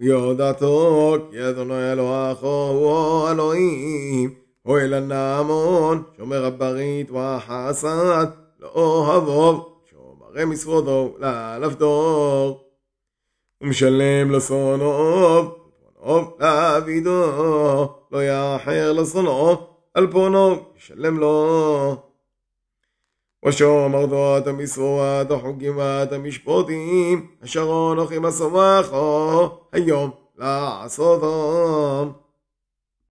ויודעתו כי אדוני אלוהיך הוא אלוהים, אל הנעמון, שומר הברית והחסד, לא אוהבו, שומרי מצוותו לעבדו. ומשלם לשונאו, פונו לעבידו, לא יאחר לשונאו, על פונו ישלם לו. ושומר דעת המסורת החוקים ואת המשפוטים, אשר אנוכי מסומכו, היום לעשותם.